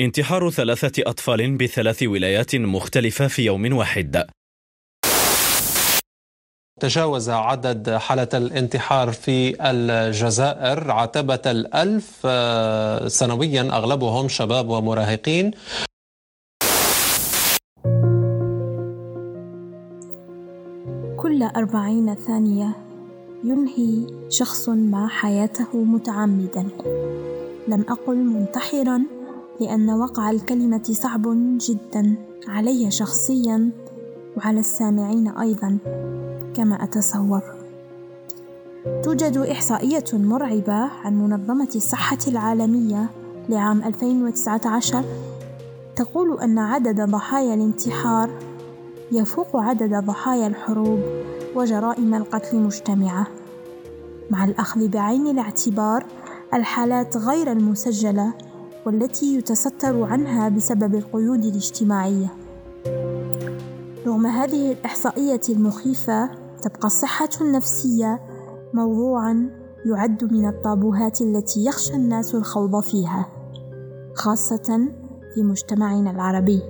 انتحار ثلاثة أطفال بثلاث ولايات مختلفة في يوم واحد. تجاوز عدد حالة الانتحار في الجزائر عتبة الألف آه، سنويا أغلبهم شباب ومراهقين. كل أربعين ثانية ينهي شخص ما حياته متعمدا. لم أقل منتحرا لأن وقع الكلمة صعب جدا علي شخصيا وعلى السامعين أيضا كما أتصور. توجد إحصائية مرعبة عن منظمة الصحة العالمية لعام 2019 تقول أن عدد ضحايا الانتحار يفوق عدد ضحايا الحروب وجرائم القتل مجتمعة. مع الأخذ بعين الاعتبار الحالات غير المسجلة والتي يتستر عنها بسبب القيود الاجتماعية رغم هذه الإحصائية المخيفة تبقى الصحة النفسية موضوعًا يعد من الطابوهات التي يخشى الناس الخوض فيها، خاصة في مجتمعنا العربي.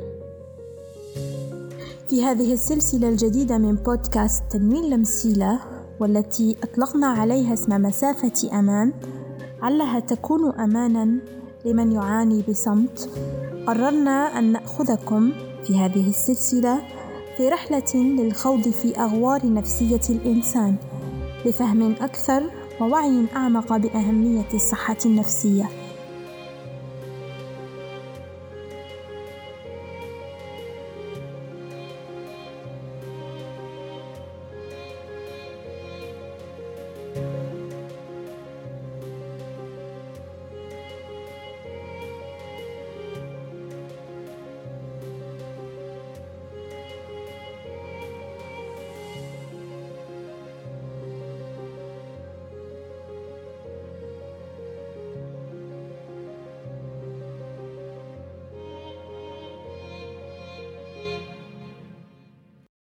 في هذه السلسلة الجديدة من بودكاست تنوين لمسيلة والتي أطلقنا عليها اسم مسافة أمان علها تكون أمانا لمن يعاني بصمت. قررنا أن نأخذكم في هذه السلسلة في رحلة للخوض في أغوار نفسية الإنسان لفهم أكثر ووعي أعمق بأهمية الصحة النفسية.